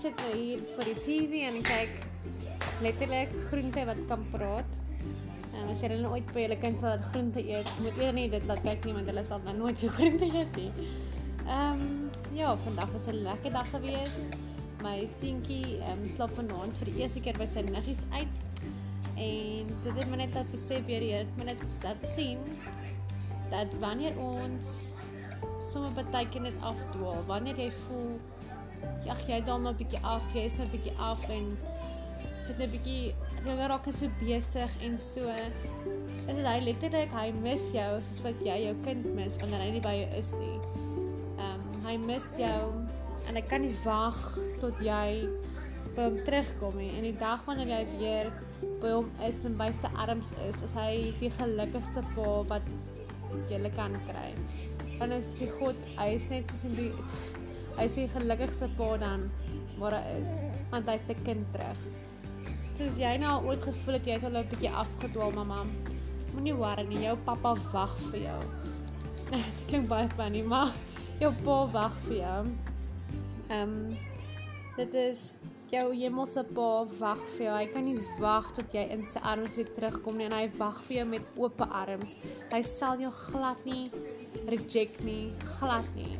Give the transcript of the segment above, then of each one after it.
sit nou hier voor die TV en kyk letterlik groente wat kan praat. En as jy hulle ooit by julle kind wil dat groente eet, moet jy nie dit laat kyk nie want hulle sal dan nooit jou groente eet nie. Ehm um, ja, vandag was 'n lekker dag gewees. My seentjie ehm um, slaap vanaand vir die eerste keer by sy niggies uit. En dit het my net laat besef weer hier, my net laat sien dat wanneer ons sommer baie keer net afdwaal, wanneer jy voel ag jy dan nou 'n bietjie af, jy is nou 'n bietjie af en dit net 'n bietjie jy raak net so besig en so is dit hy letterlik hy mis jou soos wat jy jou kind mis wanneer hy nie by jou is nie. Ehm um, hy mis jou en hy kan nie wag tot jy by hom terugkom nie. En die dag wanneer jy weer by hom is en by sy arms is, is hy die gelukkigste pa wat jy kan kry. Want as die God, hy is net soos in die hy is die gelukkigste pa dan waar hy is, want hy het sy kind terug. Soos jy nou al ooit gevoel het jy het al 'n bietjie afgedwaal, mamma. Moenie worry nie, jou pappa wag vir jou. Dit klink baie funny, maar jou pa wag vir jou. Ehm um, dit is jou hemelse pa wag vir jou. Hy kan nie wag tot jy in sy arms weer terugkom nie en hy wag vir jou met oop arms. Hy sal jou glad nie reject nie, glad nie.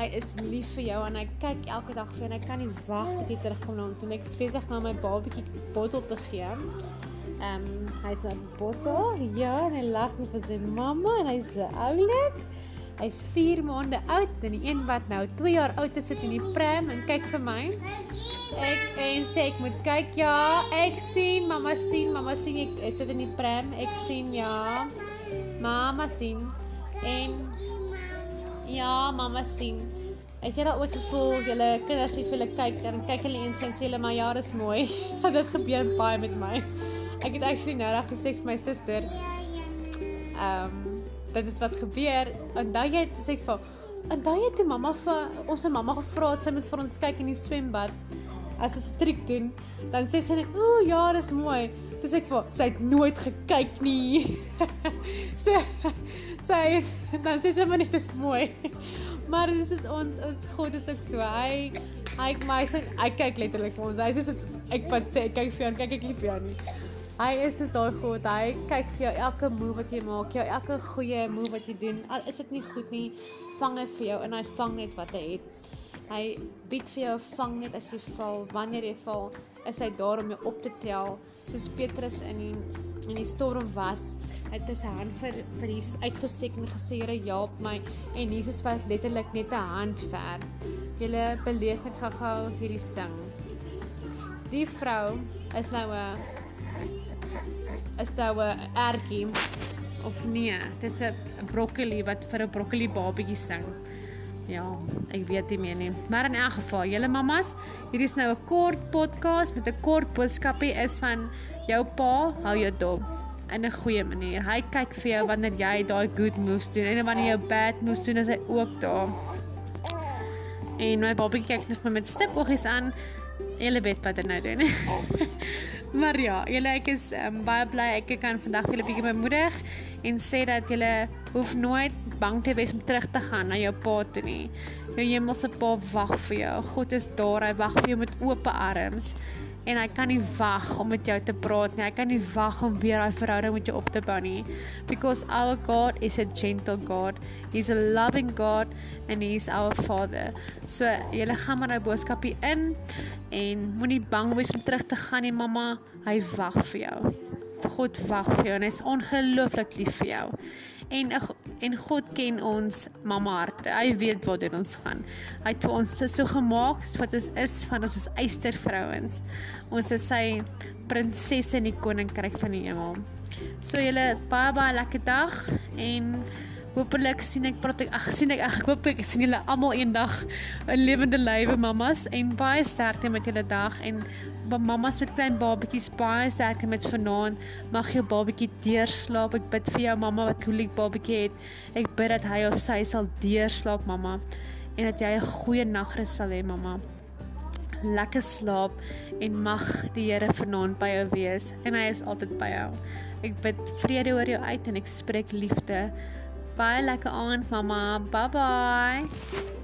Hy is lief vir jou en hy kyk elke dag vir jou en hy kan nie wag tot jy terugkom na hom toe. Ek spesig na my babatjie bottel te gee. Ehm um, hy's bottel. Ja, en hy lag net vir sy mamma en hy's oulik. Hy's 4 maande oud en die een wat nou 2 jaar oud is sit in die pram en kyk vir my. Ek en sê ek moet kyk. Ja, ek sien, mamma sien, mamma sien ek sit in die pram. Ek sien ja. Mamma sien. En ja, mamma sien. Ek het al ooit gevoel julle kinders sê vir hulle kyk dan kyk hulle eens en sê hulle maar ja, dis mooi. dit gebeur baie met my. Ek het actually nou reg gesê vir my suster. Ehm um, dit is wat gebeur en dan jy het sê vir en dan het toe mamma vir ons se mamma gevra het sy moet vir ons kyk in die swembad as 'n triek doen dan sê sy net o ja dis mooi dis ek vir sy het nooit gekyk nie so sy is, dan sê sy maar net dis mooi maar dis is ons ons God is ook so hy hy my sê hy kyk letterlik vir ons hy sê ek wat sê ek kyk vir jou kyk ek nie vir jou nie Hy is soos daai God. Hy kyk vir jou elke move wat jy maak, jou elke goeie move wat jy doen. Al is dit nie goed nie, vang hy vir jou en hy vang net wat hy het. Hy bied vir jou vang net as jy val. Wanneer jy val, is hy daar om jou op te tel, soos Petrus in die in die storm was. Hy het sy hand vir vir Jesus uitgesteek en gesê, "Here, help my." En Jesus was letterlik net 'n hand ver. Julle beleef net gou-gou hierdie sing. Die vrou is nou 'n is sou 'n ertjie of nee, dis 'n broccoli wat vir 'n broccoli babatjie sing. Ja, ek weet nie meer nie. Maar in elk geval, julle mammas, hier is nou 'n kort podcast met 'n kort boodskapie is van jou pa hou jou dop in 'n goeie manier. Hy kyk vir jou wanneer jy daai good moves doen en wanneer jy bad moves doen, is hy ook daar. En my babatjie kyk net met stip oogies aan. Julle weet wat hy nou doen. Maar ja, julle ek is um, baie bly ek kan vandag vir julle bietjie bemoedig en sê dat julle hoef nooit bang te wees om terug te gaan na jou pa toe nie. Jou hemelse pa wag vir jou. God is daar, hy wag vir jou met oop arms en hy kan nie wag om met jou te praat nie. Hy kan nie wag om weer daai verhouding met jou op te bou nie. Because our God is a gentle God. He's a loving God and he's our Father. So, julle gaan maar nou boodskapie in en moenie bang wees om terug te gaan nie, mamma. Hy wag vir jou. God wag vir jou en hy's ongelooflik lief vir jou en en God ken ons mamma harte. Hy weet wat dit ons gaan. Hy het vir ons so gemaak wat ons is van ons is eyster vrouens. Ons is sy prinsesse in die koninkryk van die hemel. So julle baie baie lekker dag en Hoopelik sien ek praat ek ag sien ek ek hoop ek sien julle almal eendag 'n lewende lywe mammas. En baie sterkte met julle dag. En mammas met klein babatjies baie sterkte met vanaand. Mag jou babatjie deurslaap. Ek bid vir jou mamma wat koelik babatjie het. Ek bid dat hy of sy sal deurslaap mamma. En dat jy 'n goeie nagrus sal hê mamma. Lekker slaap. En mag die Here vanaand by jou wees. En hy is altyd by jou. Ek bid vrede oor jou uit en ek spreek liefde Baie lekker aand mamma. Bye bye.